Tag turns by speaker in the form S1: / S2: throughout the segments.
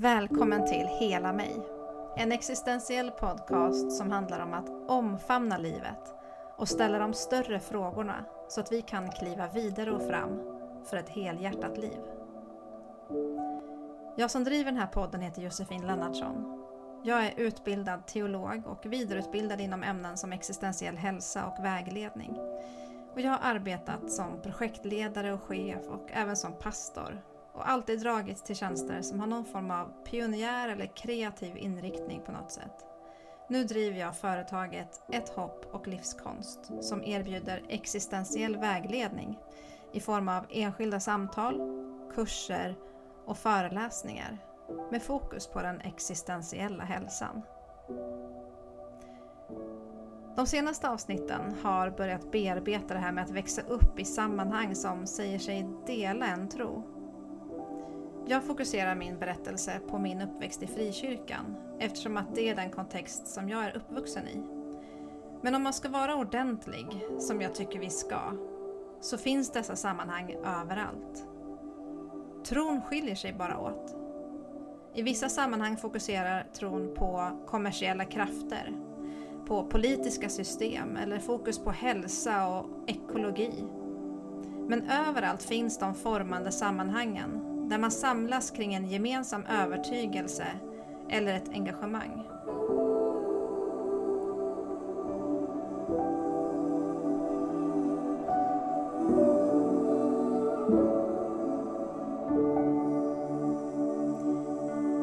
S1: Välkommen till Hela mig. En existentiell podcast som handlar om att omfamna livet och ställa de större frågorna så att vi kan kliva vidare och fram för ett helhjärtat liv. Jag som driver den här podden heter Josefin Lennartsson. Jag är utbildad teolog och vidareutbildad inom ämnen som existentiell hälsa och vägledning. Och jag har arbetat som projektledare och chef och även som pastor och alltid dragits till tjänster som har någon form av pionjär eller kreativ inriktning på något sätt. Nu driver jag företaget Ett hopp och livskonst som erbjuder existentiell vägledning i form av enskilda samtal, kurser och föreläsningar med fokus på den existentiella hälsan. De senaste avsnitten har börjat bearbeta det här med att växa upp i sammanhang som säger sig dela en tro jag fokuserar min berättelse på min uppväxt i frikyrkan eftersom att det är den kontext som jag är uppvuxen i. Men om man ska vara ordentlig, som jag tycker vi ska, så finns dessa sammanhang överallt. Tron skiljer sig bara åt. I vissa sammanhang fokuserar tron på kommersiella krafter, på politiska system eller fokus på hälsa och ekologi. Men överallt finns de formande sammanhangen där man samlas kring en gemensam övertygelse eller ett engagemang.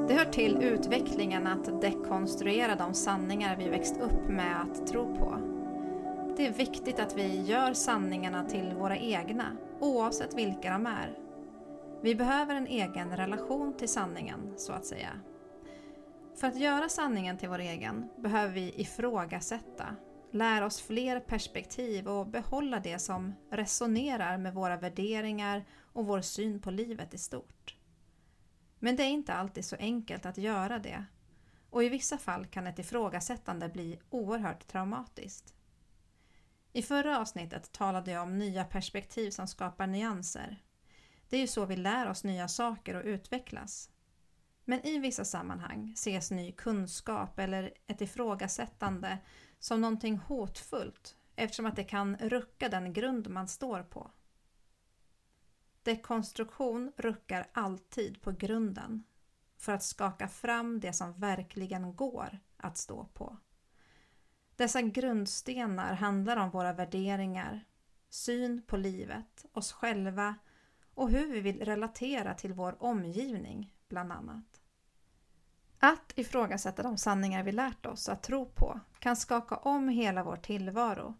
S1: Det hör till utvecklingen att dekonstruera de sanningar vi växt upp med att tro på. Det är viktigt att vi gör sanningarna till våra egna, oavsett vilka de är. Vi behöver en egen relation till sanningen, så att säga. För att göra sanningen till vår egen behöver vi ifrågasätta, lära oss fler perspektiv och behålla det som resonerar med våra värderingar och vår syn på livet i stort. Men det är inte alltid så enkelt att göra det och i vissa fall kan ett ifrågasättande bli oerhört traumatiskt. I förra avsnittet talade jag om nya perspektiv som skapar nyanser det är ju så vi lär oss nya saker och utvecklas. Men i vissa sammanhang ses ny kunskap eller ett ifrågasättande som någonting hotfullt eftersom att det kan rucka den grund man står på. Dekonstruktion ruckar alltid på grunden för att skaka fram det som verkligen går att stå på. Dessa grundstenar handlar om våra värderingar, syn på livet, oss själva och hur vi vill relatera till vår omgivning, bland annat. Att ifrågasätta de sanningar vi lärt oss att tro på kan skaka om hela vår tillvaro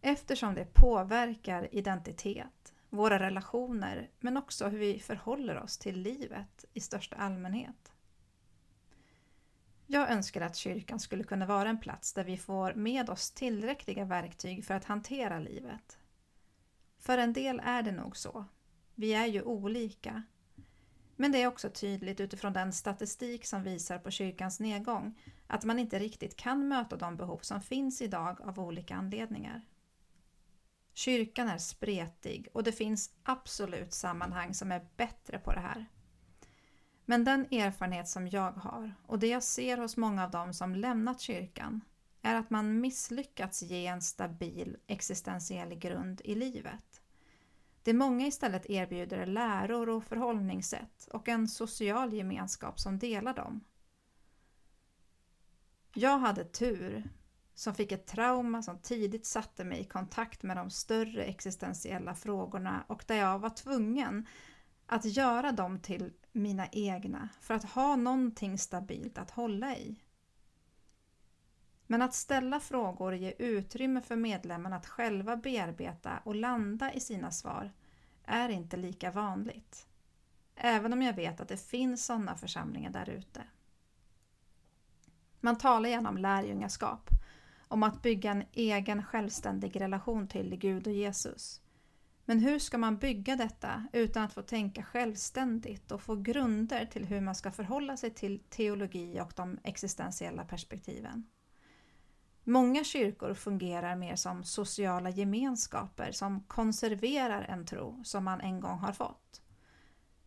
S1: eftersom det påverkar identitet, våra relationer men också hur vi förhåller oss till livet i största allmänhet. Jag önskar att kyrkan skulle kunna vara en plats där vi får med oss tillräckliga verktyg för att hantera livet. För en del är det nog så, vi är ju olika. Men det är också tydligt utifrån den statistik som visar på kyrkans nedgång att man inte riktigt kan möta de behov som finns idag av olika anledningar. Kyrkan är spretig och det finns absolut sammanhang som är bättre på det här. Men den erfarenhet som jag har och det jag ser hos många av dem som lämnat kyrkan är att man misslyckats ge en stabil existentiell grund i livet. Det många istället erbjuder är läror och förhållningssätt och en social gemenskap som delar dem. Jag hade tur som fick ett trauma som tidigt satte mig i kontakt med de större existentiella frågorna och där jag var tvungen att göra dem till mina egna för att ha någonting stabilt att hålla i. Men att ställa frågor och ge utrymme för medlemmarna att själva bearbeta och landa i sina svar är inte lika vanligt. Även om jag vet att det finns sådana församlingar där ute. Man talar gärna om lärjungaskap, om att bygga en egen självständig relation till Gud och Jesus. Men hur ska man bygga detta utan att få tänka självständigt och få grunder till hur man ska förhålla sig till teologi och de existentiella perspektiven? Många kyrkor fungerar mer som sociala gemenskaper som konserverar en tro som man en gång har fått.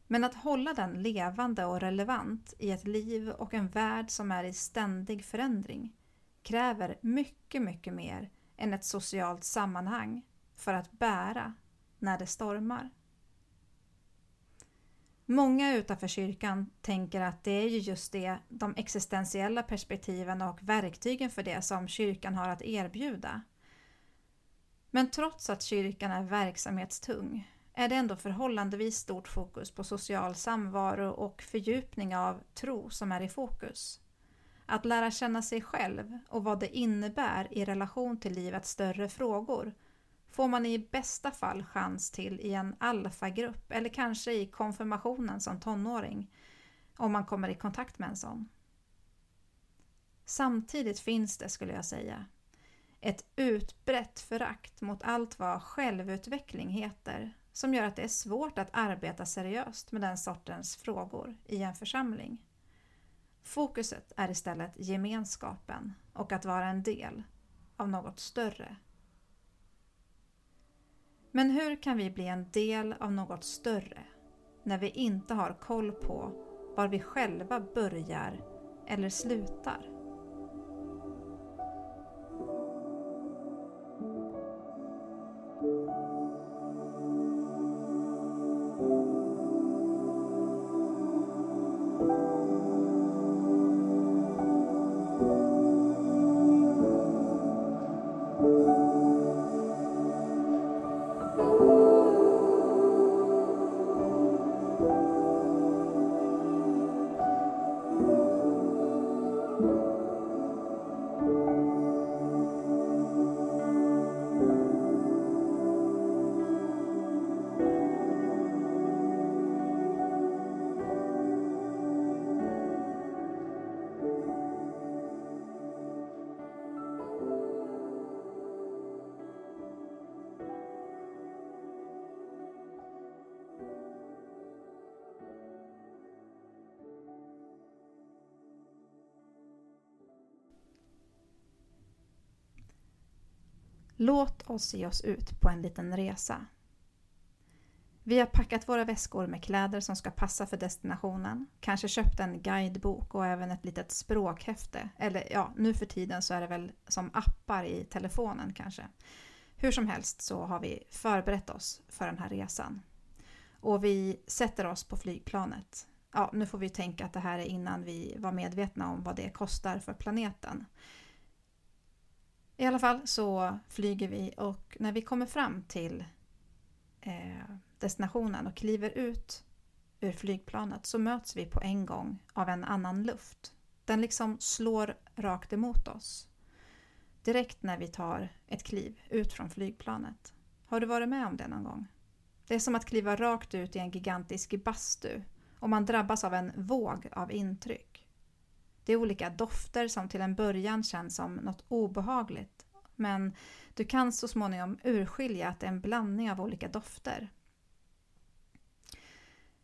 S1: Men att hålla den levande och relevant i ett liv och en värld som är i ständig förändring kräver mycket, mycket mer än ett socialt sammanhang för att bära när det stormar. Många utanför kyrkan tänker att det är ju just det, de existentiella perspektiven och verktygen för det som kyrkan har att erbjuda. Men trots att kyrkan är verksamhetstung är det ändå förhållandevis stort fokus på social samvaro och fördjupning av tro som är i fokus. Att lära känna sig själv och vad det innebär i relation till livets större frågor får man i bästa fall chans till i en alfagrupp eller kanske i konfirmationen som tonåring om man kommer i kontakt med en sån. Samtidigt finns det, skulle jag säga, ett utbrett förakt mot allt vad självutveckling heter som gör att det är svårt att arbeta seriöst med den sortens frågor i en församling. Fokuset är istället gemenskapen och att vara en del av något större. Men hur kan vi bli en del av något större när vi inte har koll på var vi själva börjar eller slutar? Låt oss ge oss ut på en liten resa. Vi har packat våra väskor med kläder som ska passa för destinationen, kanske köpt en guidebok och även ett litet språkhäfte. Eller ja, nu för tiden så är det väl som appar i telefonen kanske. Hur som helst så har vi förberett oss för den här resan. Och vi sätter oss på flygplanet. Ja, nu får vi tänka att det här är innan vi var medvetna om vad det kostar för planeten. I alla fall så flyger vi och när vi kommer fram till eh, destinationen och kliver ut ur flygplanet så möts vi på en gång av en annan luft. Den liksom slår rakt emot oss. Direkt när vi tar ett kliv ut från flygplanet. Har du varit med om det någon gång? Det är som att kliva rakt ut i en gigantisk bastu och man drabbas av en våg av intryck. Det är olika dofter som till en början känns som något obehagligt. Men du kan så småningom urskilja att det är en blandning av olika dofter.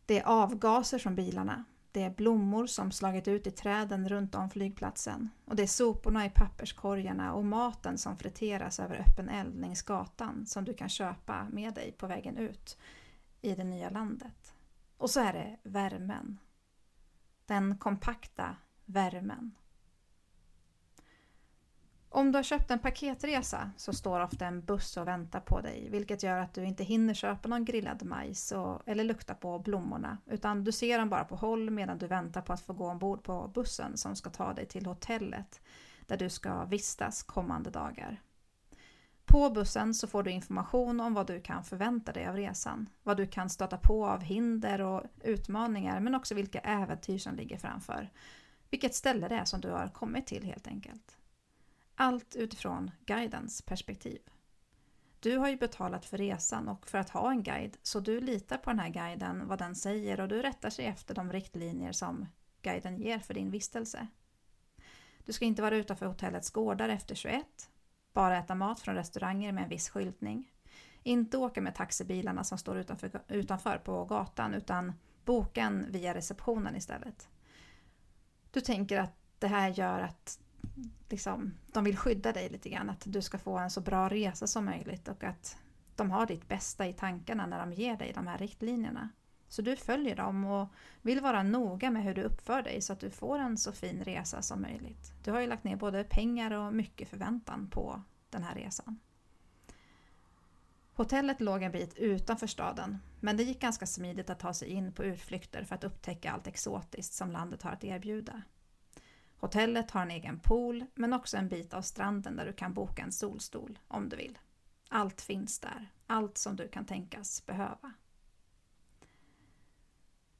S1: Det är avgaser från bilarna. Det är blommor som slagit ut i träden runt om flygplatsen. Och det är soporna i papperskorgarna och maten som friteras över öppen eld längs gatan som du kan köpa med dig på vägen ut i det nya landet. Och så är det värmen. Den kompakta värmen. Om du har köpt en paketresa så står ofta en buss och väntar på dig vilket gör att du inte hinner köpa någon grillad majs och, eller lukta på blommorna utan du ser dem bara på håll medan du väntar på att få gå ombord på bussen som ska ta dig till hotellet där du ska vistas kommande dagar. På bussen så får du information om vad du kan förvänta dig av resan, vad du kan stöta på av hinder och utmaningar men också vilka äventyr som ligger framför vilket ställe det är som du har kommit till helt enkelt. Allt utifrån guidens perspektiv. Du har ju betalat för resan och för att ha en guide så du litar på den här guiden, vad den säger och du rättar sig efter de riktlinjer som guiden ger för din vistelse. Du ska inte vara utanför hotellets gårdar efter 21, bara äta mat från restauranger med en viss skyltning, inte åka med taxibilarna som står utanför, utanför på gatan utan boka en via receptionen istället. Du tänker att det här gör att liksom, de vill skydda dig lite grann, att du ska få en så bra resa som möjligt och att de har ditt bästa i tankarna när de ger dig de här riktlinjerna. Så du följer dem och vill vara noga med hur du uppför dig så att du får en så fin resa som möjligt. Du har ju lagt ner både pengar och mycket förväntan på den här resan. Hotellet låg en bit utanför staden, men det gick ganska smidigt att ta sig in på utflykter för att upptäcka allt exotiskt som landet har att erbjuda. Hotellet har en egen pool, men också en bit av stranden där du kan boka en solstol om du vill. Allt finns där, allt som du kan tänkas behöva.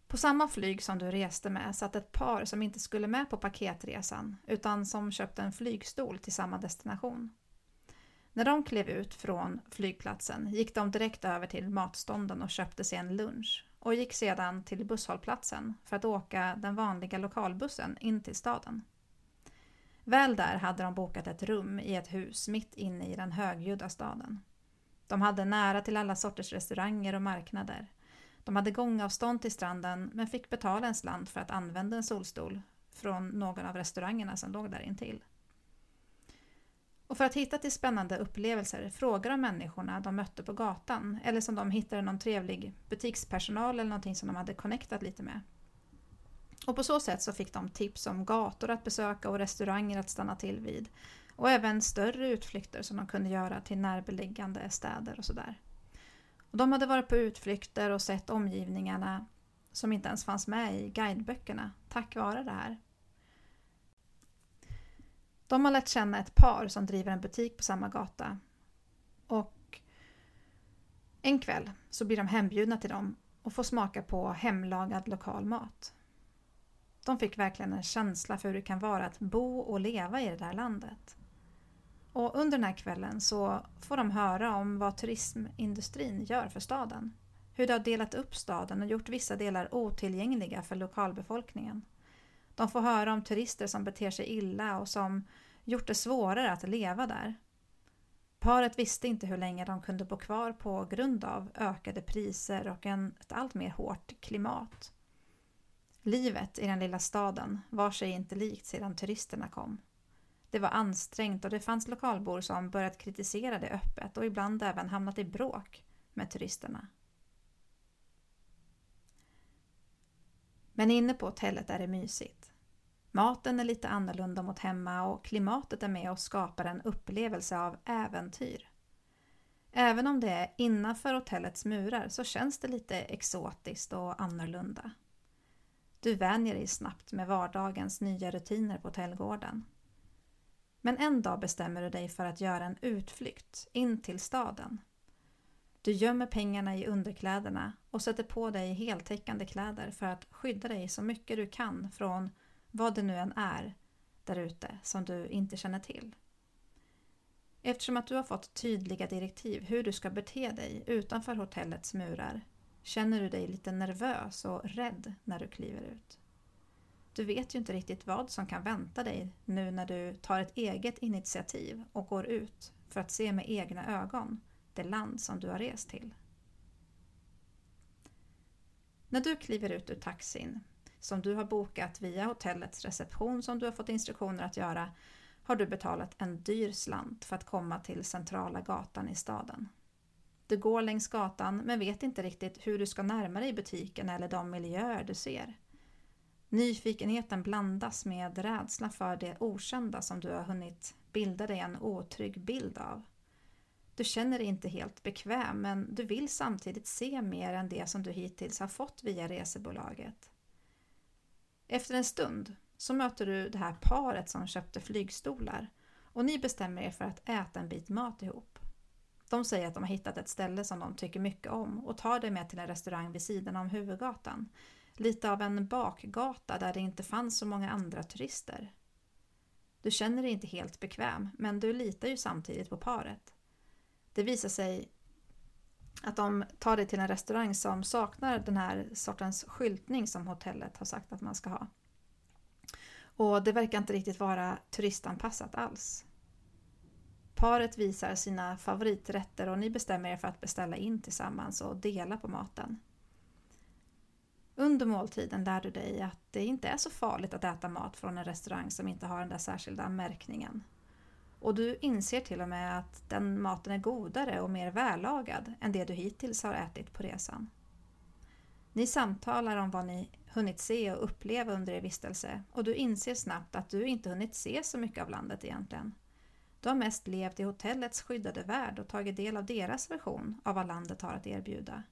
S1: På samma flyg som du reste med satt ett par som inte skulle med på paketresan utan som köpte en flygstol till samma destination. När de klev ut från flygplatsen gick de direkt över till matstånden och köpte sig en lunch och gick sedan till busshållplatsen för att åka den vanliga lokalbussen in till staden. Väl där hade de bokat ett rum i ett hus mitt inne i den högljudda staden. De hade nära till alla sorters restauranger och marknader. De hade gångavstånd till stranden men fick betala en slant för att använda en solstol från någon av restaurangerna som låg där intill. Och för att hitta till spännande upplevelser frågar de människorna de mötte på gatan eller som de hittade någon trevlig butikspersonal eller någonting som de hade connectat lite med. Och på så sätt så fick de tips om gator att besöka och restauranger att stanna till vid. Och även större utflykter som de kunde göra till närbeläggande städer och sådär. Och de hade varit på utflykter och sett omgivningarna som inte ens fanns med i guideböckerna tack vare det här. De har lärt känna ett par som driver en butik på samma gata. Och en kväll så blir de hembjudna till dem och får smaka på hemlagad lokal mat. De fick verkligen en känsla för hur det kan vara att bo och leva i det där landet. Och under den här kvällen så får de höra om vad turismindustrin gör för staden. Hur de har delat upp staden och gjort vissa delar otillgängliga för lokalbefolkningen. De får höra om turister som beter sig illa och som gjort det svårare att leva där. Paret visste inte hur länge de kunde bo kvar på grund av ökade priser och en, ett allt mer hårt klimat. Livet i den lilla staden var sig inte likt sedan turisterna kom. Det var ansträngt och det fanns lokalbor som börjat kritisera det öppet och ibland även hamnat i bråk med turisterna. Men inne på hotellet är det mysigt. Maten är lite annorlunda mot hemma och klimatet är med och skapar en upplevelse av äventyr. Även om det är innanför hotellets murar så känns det lite exotiskt och annorlunda. Du vänjer dig snabbt med vardagens nya rutiner på hotellgården. Men en dag bestämmer du dig för att göra en utflykt in till staden. Du gömmer pengarna i underkläderna och sätter på dig heltäckande kläder för att skydda dig så mycket du kan från vad det nu än är där ute som du inte känner till. Eftersom att du har fått tydliga direktiv hur du ska bete dig utanför hotellets murar känner du dig lite nervös och rädd när du kliver ut. Du vet ju inte riktigt vad som kan vänta dig nu när du tar ett eget initiativ och går ut för att se med egna ögon det land som du har rest till. När du kliver ut ur taxin, som du har bokat via hotellets reception som du har fått instruktioner att göra, har du betalat en dyr slant för att komma till centrala gatan i staden. Du går längs gatan men vet inte riktigt hur du ska närma dig butiken eller de miljöer du ser. Nyfikenheten blandas med rädsla för det okända som du har hunnit bilda dig en otrygg bild av. Du känner dig inte helt bekväm men du vill samtidigt se mer än det som du hittills har fått via resebolaget. Efter en stund så möter du det här paret som köpte flygstolar och ni bestämmer er för att äta en bit mat ihop. De säger att de har hittat ett ställe som de tycker mycket om och tar dig med till en restaurang vid sidan om huvudgatan. Lite av en bakgata där det inte fanns så många andra turister. Du känner dig inte helt bekväm, men du litar ju samtidigt på paret. Det visar sig att de tar dig till en restaurang som saknar den här sortens skyltning som hotellet har sagt att man ska ha. Och det verkar inte riktigt vara turistanpassat alls. Paret visar sina favoriträtter och ni bestämmer er för att beställa in tillsammans och dela på maten. Under måltiden lär du dig att det inte är så farligt att äta mat från en restaurang som inte har den där särskilda märkningen. Och du inser till och med att den maten är godare och mer vällagad än det du hittills har ätit på resan. Ni samtalar om vad ni hunnit se och uppleva under er vistelse och du inser snabbt att du inte hunnit se så mycket av landet egentligen. Du har mest levt i hotellets skyddade värld och tagit del av deras version av vad landet har att erbjuda.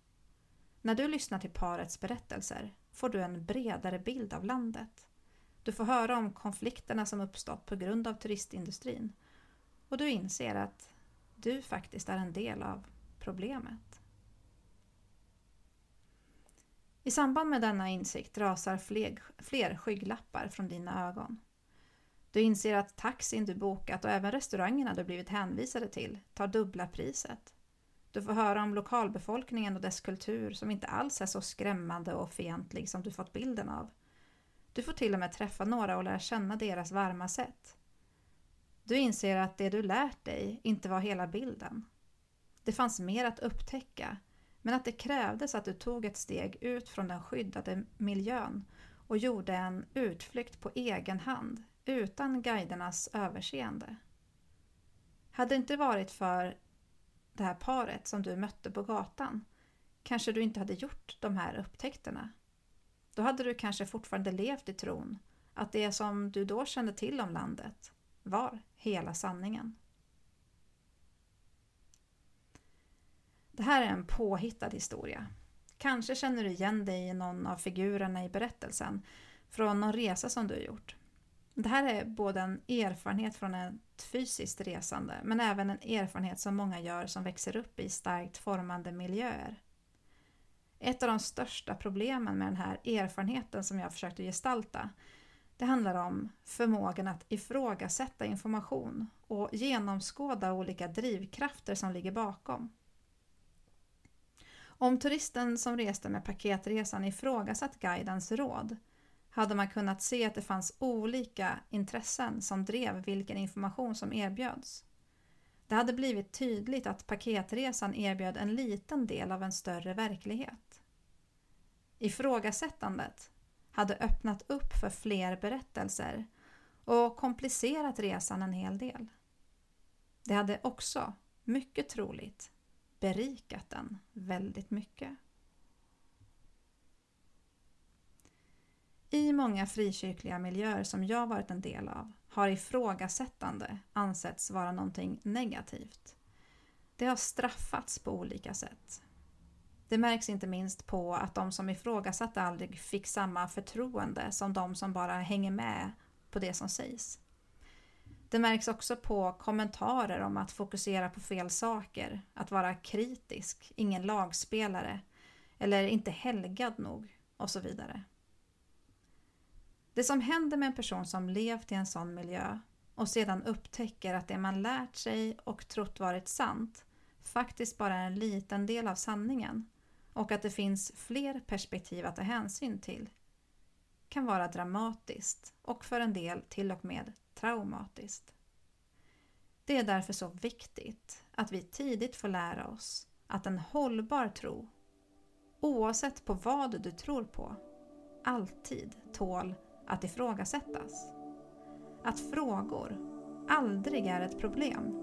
S1: När du lyssnar till parets berättelser får du en bredare bild av landet. Du får höra om konflikterna som uppstått på grund av turistindustrin och du inser att du faktiskt är en del av problemet. I samband med denna insikt rasar fler, fler skygglappar från dina ögon. Du inser att taxin du bokat och även restaurangerna du blivit hänvisade till tar dubbla priset. Du får höra om lokalbefolkningen och dess kultur som inte alls är så skrämmande och fientlig som du fått bilden av. Du får till och med träffa några och lära känna deras varma sätt. Du inser att det du lärt dig inte var hela bilden. Det fanns mer att upptäcka, men att det krävdes att du tog ett steg ut från den skyddade miljön och gjorde en utflykt på egen hand utan guidernas överseende. Hade det inte varit för det här paret som du mötte på gatan kanske du inte hade gjort de här upptäckterna. Då hade du kanske fortfarande levt i tron att det som du då kände till om landet var hela sanningen. Det här är en påhittad historia. Kanske känner du igen dig i någon av figurerna i berättelsen från någon resa som du gjort. Det här är både en erfarenhet från ett fysiskt resande men även en erfarenhet som många gör som växer upp i starkt formande miljöer. Ett av de största problemen med den här erfarenheten som jag försökte gestalta det handlar om förmågan att ifrågasätta information och genomskåda olika drivkrafter som ligger bakom. Om turisten som reste med paketresan ifrågasatt guidens råd hade man kunnat se att det fanns olika intressen som drev vilken information som erbjöds. Det hade blivit tydligt att paketresan erbjöd en liten del av en större verklighet. Ifrågasättandet hade öppnat upp för fler berättelser och komplicerat resan en hel del. Det hade också, mycket troligt, berikat den väldigt mycket. I många frikyrkliga miljöer som jag varit en del av har ifrågasättande ansetts vara någonting negativt. Det har straffats på olika sätt. Det märks inte minst på att de som ifrågasatte aldrig fick samma förtroende som de som bara hänger med på det som sägs. Det märks också på kommentarer om att fokusera på fel saker, att vara kritisk, ingen lagspelare eller inte helgad nog och så vidare. Det som händer med en person som levt i en sån miljö och sedan upptäcker att det man lärt sig och trott varit sant faktiskt bara är en liten del av sanningen och att det finns fler perspektiv att ta hänsyn till kan vara dramatiskt och för en del till och med traumatiskt. Det är därför så viktigt att vi tidigt får lära oss att en hållbar tro, oavsett på vad du tror på, alltid tål att ifrågasättas. Att frågor aldrig är ett problem,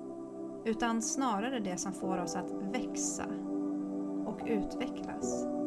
S1: utan snarare det som får oss att växa och utvecklas.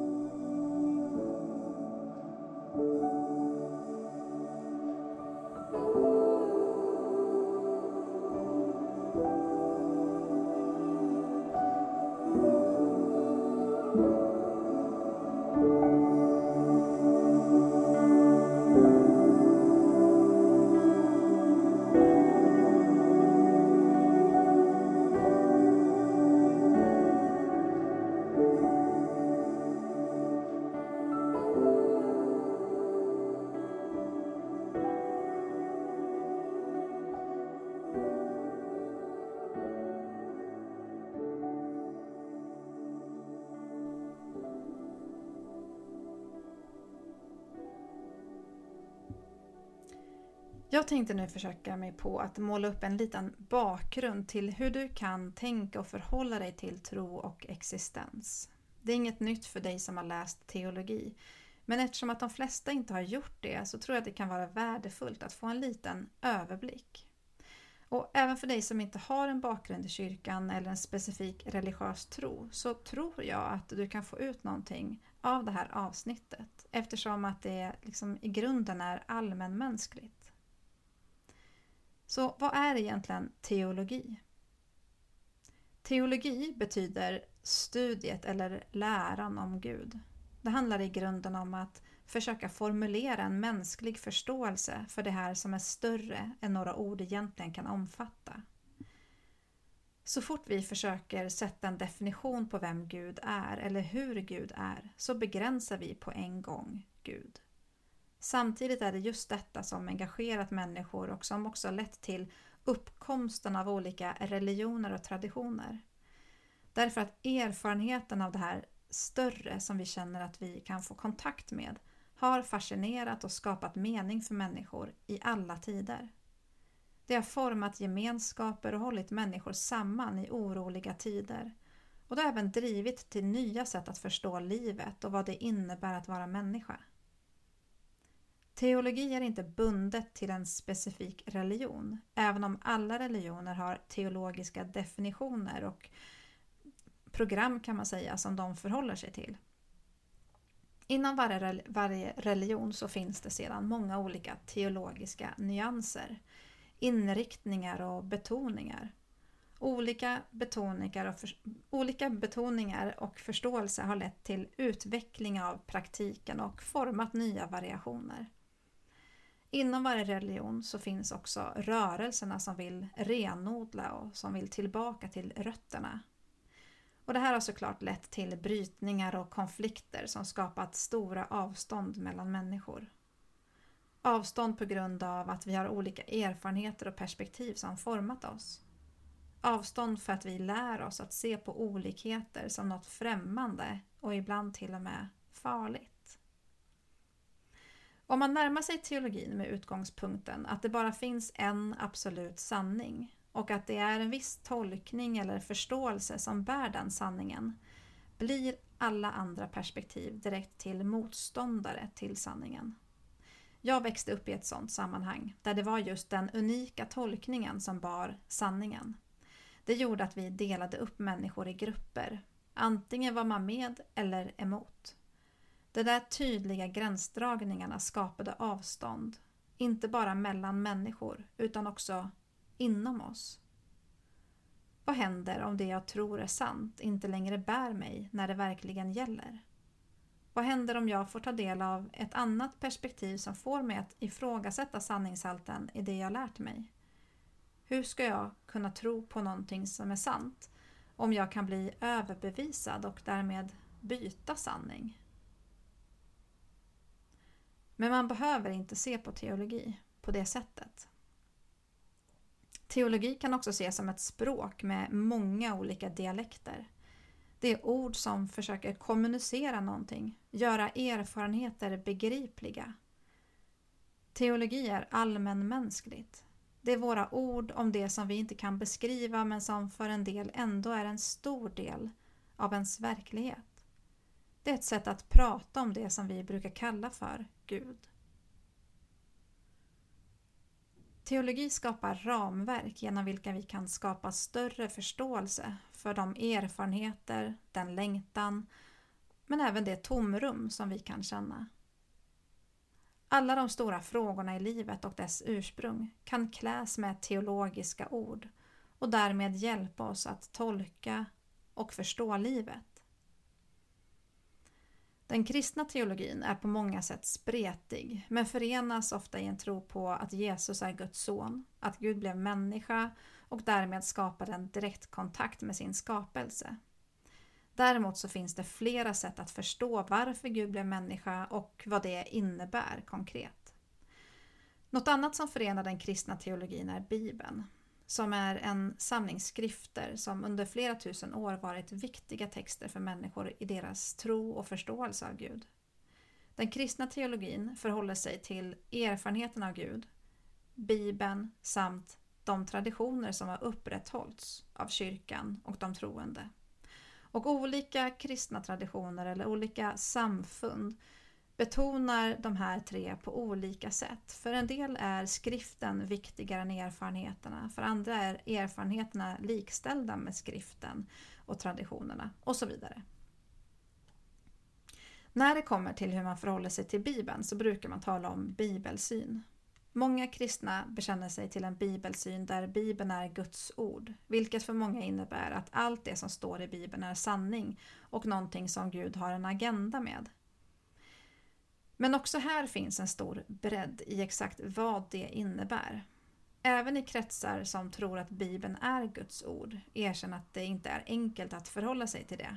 S1: Jag tänkte nu försöka mig på att måla upp en liten bakgrund till hur du kan tänka och förhålla dig till tro och existens. Det är inget nytt för dig som har läst teologi, men eftersom att de flesta inte har gjort det så tror jag att det kan vara värdefullt att få en liten överblick. Och även för dig som inte har en bakgrund i kyrkan eller en specifik religiös tro så tror jag att du kan få ut någonting av det här avsnittet eftersom att det liksom i grunden är allmänmänskligt. Så vad är egentligen teologi? Teologi betyder studiet eller läran om Gud. Det handlar i grunden om att försöka formulera en mänsklig förståelse för det här som är större än några ord egentligen kan omfatta. Så fort vi försöker sätta en definition på vem Gud är eller hur Gud är så begränsar vi på en gång Gud. Samtidigt är det just detta som engagerat människor och som också lett till uppkomsten av olika religioner och traditioner. Därför att erfarenheten av det här större som vi känner att vi kan få kontakt med har fascinerat och skapat mening för människor i alla tider. Det har format gemenskaper och hållit människor samman i oroliga tider. Och det har även drivit till nya sätt att förstå livet och vad det innebär att vara människa. Teologi är inte bundet till en specifik religion, även om alla religioner har teologiska definitioner och program kan man säga som de förhåller sig till. Inom varje, varje religion så finns det sedan många olika teologiska nyanser, inriktningar och betoningar. Olika betoningar och, för, olika betoningar och förståelse har lett till utveckling av praktiken och format nya variationer. Inom varje religion så finns också rörelserna som vill renodla och som vill tillbaka till rötterna och det här har såklart lett till brytningar och konflikter som skapat stora avstånd mellan människor. Avstånd på grund av att vi har olika erfarenheter och perspektiv som format oss. Avstånd för att vi lär oss att se på olikheter som något främmande och ibland till och med farligt. Om man närmar sig teologin med utgångspunkten att det bara finns en absolut sanning och att det är en viss tolkning eller förståelse som bär den sanningen blir alla andra perspektiv direkt till motståndare till sanningen. Jag växte upp i ett sådant sammanhang där det var just den unika tolkningen som bar sanningen. Det gjorde att vi delade upp människor i grupper. Antingen var man med eller emot. De där tydliga gränsdragningarna skapade avstånd. Inte bara mellan människor utan också inom oss. Vad händer om det jag tror är sant inte längre bär mig när det verkligen gäller? Vad händer om jag får ta del av ett annat perspektiv som får mig att ifrågasätta sanningshalten i det jag lärt mig? Hur ska jag kunna tro på någonting som är sant om jag kan bli överbevisad och därmed byta sanning? Men man behöver inte se på teologi på det sättet. Teologi kan också ses som ett språk med många olika dialekter. Det är ord som försöker kommunicera någonting, göra erfarenheter begripliga. Teologi är allmänmänskligt. Det är våra ord om det som vi inte kan beskriva men som för en del ändå är en stor del av ens verklighet. Det är ett sätt att prata om det som vi brukar kalla för Gud. Teologi skapar ramverk genom vilka vi kan skapa större förståelse för de erfarenheter, den längtan, men även det tomrum som vi kan känna. Alla de stora frågorna i livet och dess ursprung kan kläs med teologiska ord och därmed hjälpa oss att tolka och förstå livet. Den kristna teologin är på många sätt spretig men förenas ofta i en tro på att Jesus är Guds son, att Gud blev människa och därmed skapade en direktkontakt med sin skapelse. Däremot så finns det flera sätt att förstå varför Gud blev människa och vad det innebär konkret. Något annat som förenar den kristna teologin är Bibeln som är en samling skrifter som under flera tusen år varit viktiga texter för människor i deras tro och förståelse av Gud. Den kristna teologin förhåller sig till erfarenheten av Gud, Bibeln samt de traditioner som har upprätthållits av kyrkan och de troende. Och olika kristna traditioner eller olika samfund betonar de här tre på olika sätt. För en del är skriften viktigare än erfarenheterna, för andra är erfarenheterna likställda med skriften och traditionerna och så vidare. När det kommer till hur man förhåller sig till Bibeln så brukar man tala om bibelsyn. Många kristna bekänner sig till en bibelsyn där Bibeln är Guds ord, vilket för många innebär att allt det som står i Bibeln är sanning och någonting som Gud har en agenda med. Men också här finns en stor bredd i exakt vad det innebär. Även i kretsar som tror att Bibeln är Guds ord erkänner att det inte är enkelt att förhålla sig till det.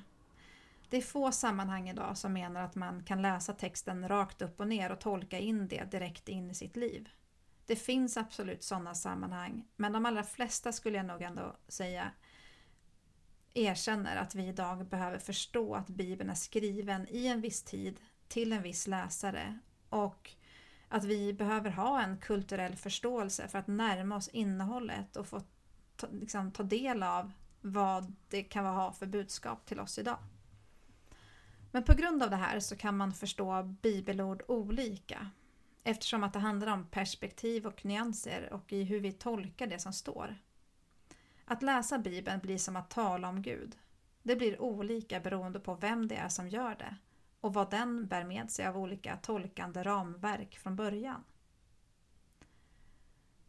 S1: Det är få sammanhang idag som menar att man kan läsa texten rakt upp och ner och tolka in det direkt in i sitt liv. Det finns absolut sådana sammanhang, men de allra flesta skulle jag nog ändå säga erkänner att vi idag behöver förstå att Bibeln är skriven i en viss tid till en viss läsare och att vi behöver ha en kulturell förståelse för att närma oss innehållet och få ta, liksom, ta del av vad det kan ha för budskap till oss idag. Men på grund av det här så kan man förstå bibelord olika eftersom att det handlar om perspektiv och nyanser och i hur vi tolkar det som står. Att läsa Bibeln blir som att tala om Gud. Det blir olika beroende på vem det är som gör det och vad den bär med sig av olika tolkande ramverk från början.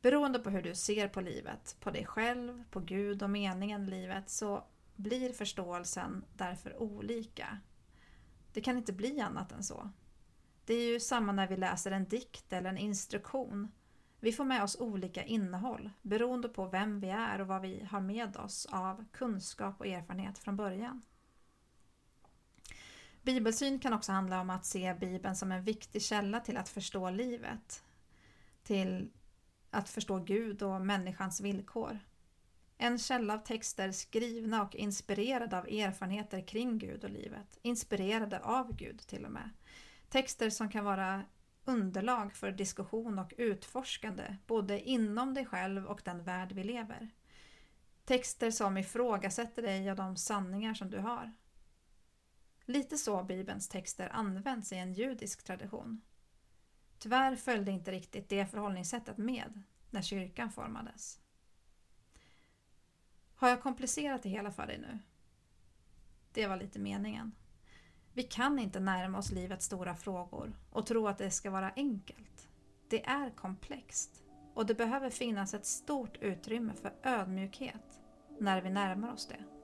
S1: Beroende på hur du ser på livet, på dig själv, på Gud och meningen i livet så blir förståelsen därför olika. Det kan inte bli annat än så. Det är ju samma när vi läser en dikt eller en instruktion. Vi får med oss olika innehåll beroende på vem vi är och vad vi har med oss av kunskap och erfarenhet från början. Bibelsyn kan också handla om att se Bibeln som en viktig källa till att förstå livet. Till att förstå Gud och människans villkor. En källa av texter skrivna och inspirerade av erfarenheter kring Gud och livet. Inspirerade av Gud till och med. Texter som kan vara underlag för diskussion och utforskande både inom dig själv och den värld vi lever. Texter som ifrågasätter dig och de sanningar som du har. Lite så Bibelns texter används i en judisk tradition. Tyvärr följde inte riktigt det förhållningssättet med när kyrkan formades. Har jag komplicerat det hela för dig nu? Det var lite meningen. Vi kan inte närma oss livets stora frågor och tro att det ska vara enkelt. Det är komplext och det behöver finnas ett stort utrymme för ödmjukhet när vi närmar oss det.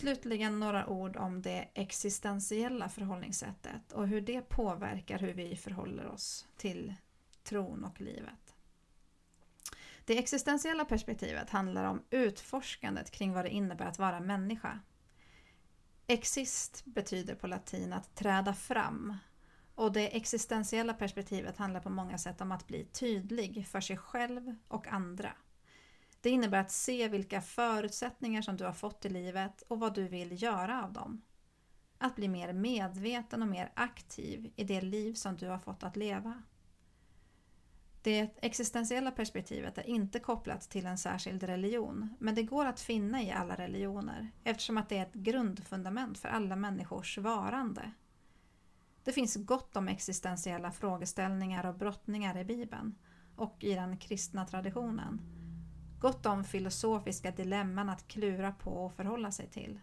S1: Slutligen några ord om det existentiella förhållningssättet och hur det påverkar hur vi förhåller oss till tron och livet. Det existentiella perspektivet handlar om utforskandet kring vad det innebär att vara människa. Exist betyder på latin att träda fram och det existentiella perspektivet handlar på många sätt om att bli tydlig för sig själv och andra. Det innebär att se vilka förutsättningar som du har fått i livet och vad du vill göra av dem. Att bli mer medveten och mer aktiv i det liv som du har fått att leva. Det existentiella perspektivet är inte kopplat till en särskild religion, men det går att finna i alla religioner eftersom att det är ett grundfundament för alla människors varande. Det finns gott om existentiella frågeställningar och brottningar i Bibeln och i den kristna traditionen Gott om filosofiska dilemman att klura på och förhålla sig till.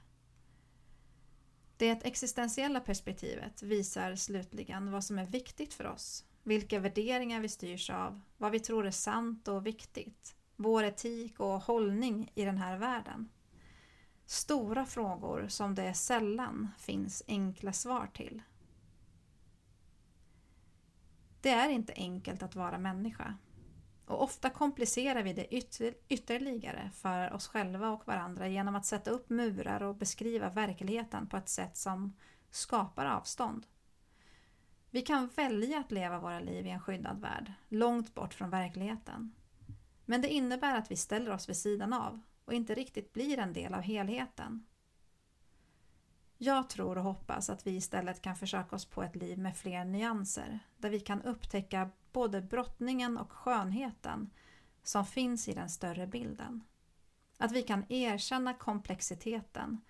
S1: Det existentiella perspektivet visar slutligen vad som är viktigt för oss, vilka värderingar vi styrs av, vad vi tror är sant och viktigt, vår etik och hållning i den här världen. Stora frågor som det sällan finns enkla svar till. Det är inte enkelt att vara människa. Och ofta komplicerar vi det ytter ytterligare för oss själva och varandra genom att sätta upp murar och beskriva verkligheten på ett sätt som skapar avstånd. Vi kan välja att leva våra liv i en skyddad värld, långt bort från verkligheten. Men det innebär att vi ställer oss vid sidan av och inte riktigt blir en del av helheten. Jag tror och hoppas att vi istället kan försöka oss på ett liv med fler nyanser, där vi kan upptäcka både brottningen och skönheten som finns i den större bilden. Att vi kan erkänna komplexiteten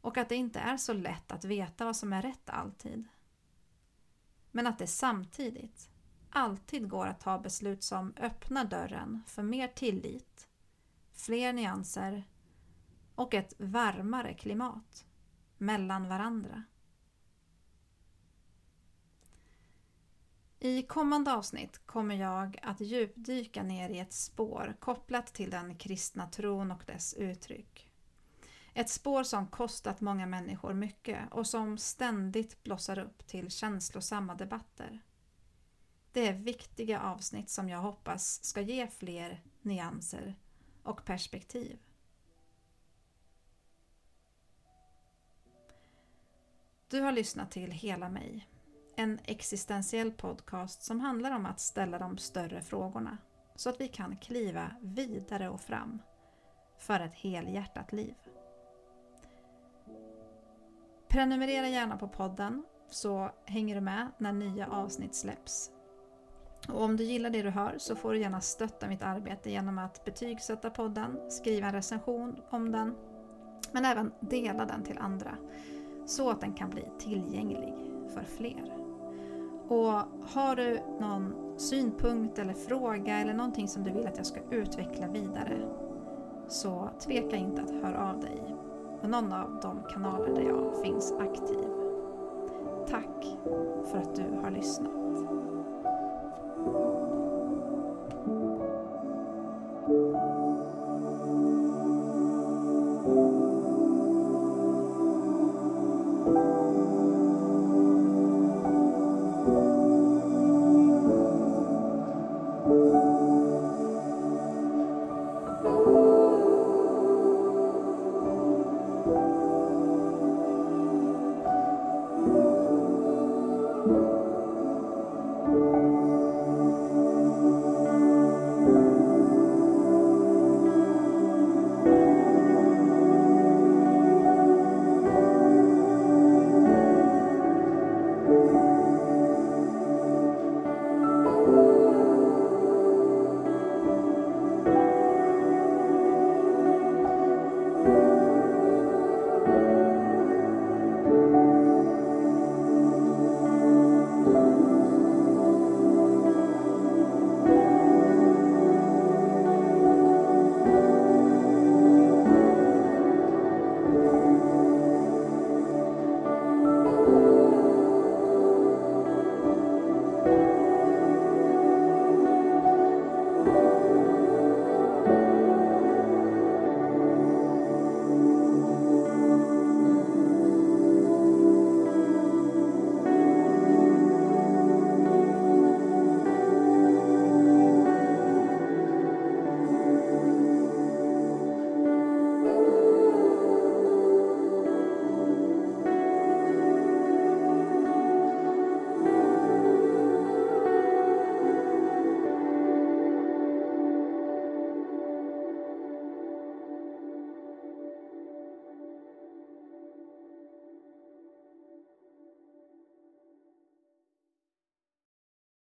S1: och att det inte är så lätt att veta vad som är rätt alltid. Men att det samtidigt alltid går att ta beslut som öppnar dörren för mer tillit, fler nyanser och ett varmare klimat mellan varandra. I kommande avsnitt kommer jag att djupdyka ner i ett spår kopplat till den kristna tron och dess uttryck. Ett spår som kostat många människor mycket och som ständigt blossar upp till känslosamma debatter. Det är viktiga avsnitt som jag hoppas ska ge fler nyanser och perspektiv. Du har lyssnat till Hela mig, en existentiell podcast som handlar om att ställa de större frågorna så att vi kan kliva vidare och fram för ett helhjärtat liv. Prenumerera gärna på podden så hänger du med när nya avsnitt släpps. Och om du gillar det du hör så får du gärna stötta mitt arbete genom att betygsätta podden, skriva en recension om den, men även dela den till andra så att den kan bli tillgänglig för fler. Och har du någon synpunkt eller fråga eller någonting som du vill att jag ska utveckla vidare så tveka inte att höra av dig på någon av de kanaler där jag finns aktiv. Tack för att du har lyssnat.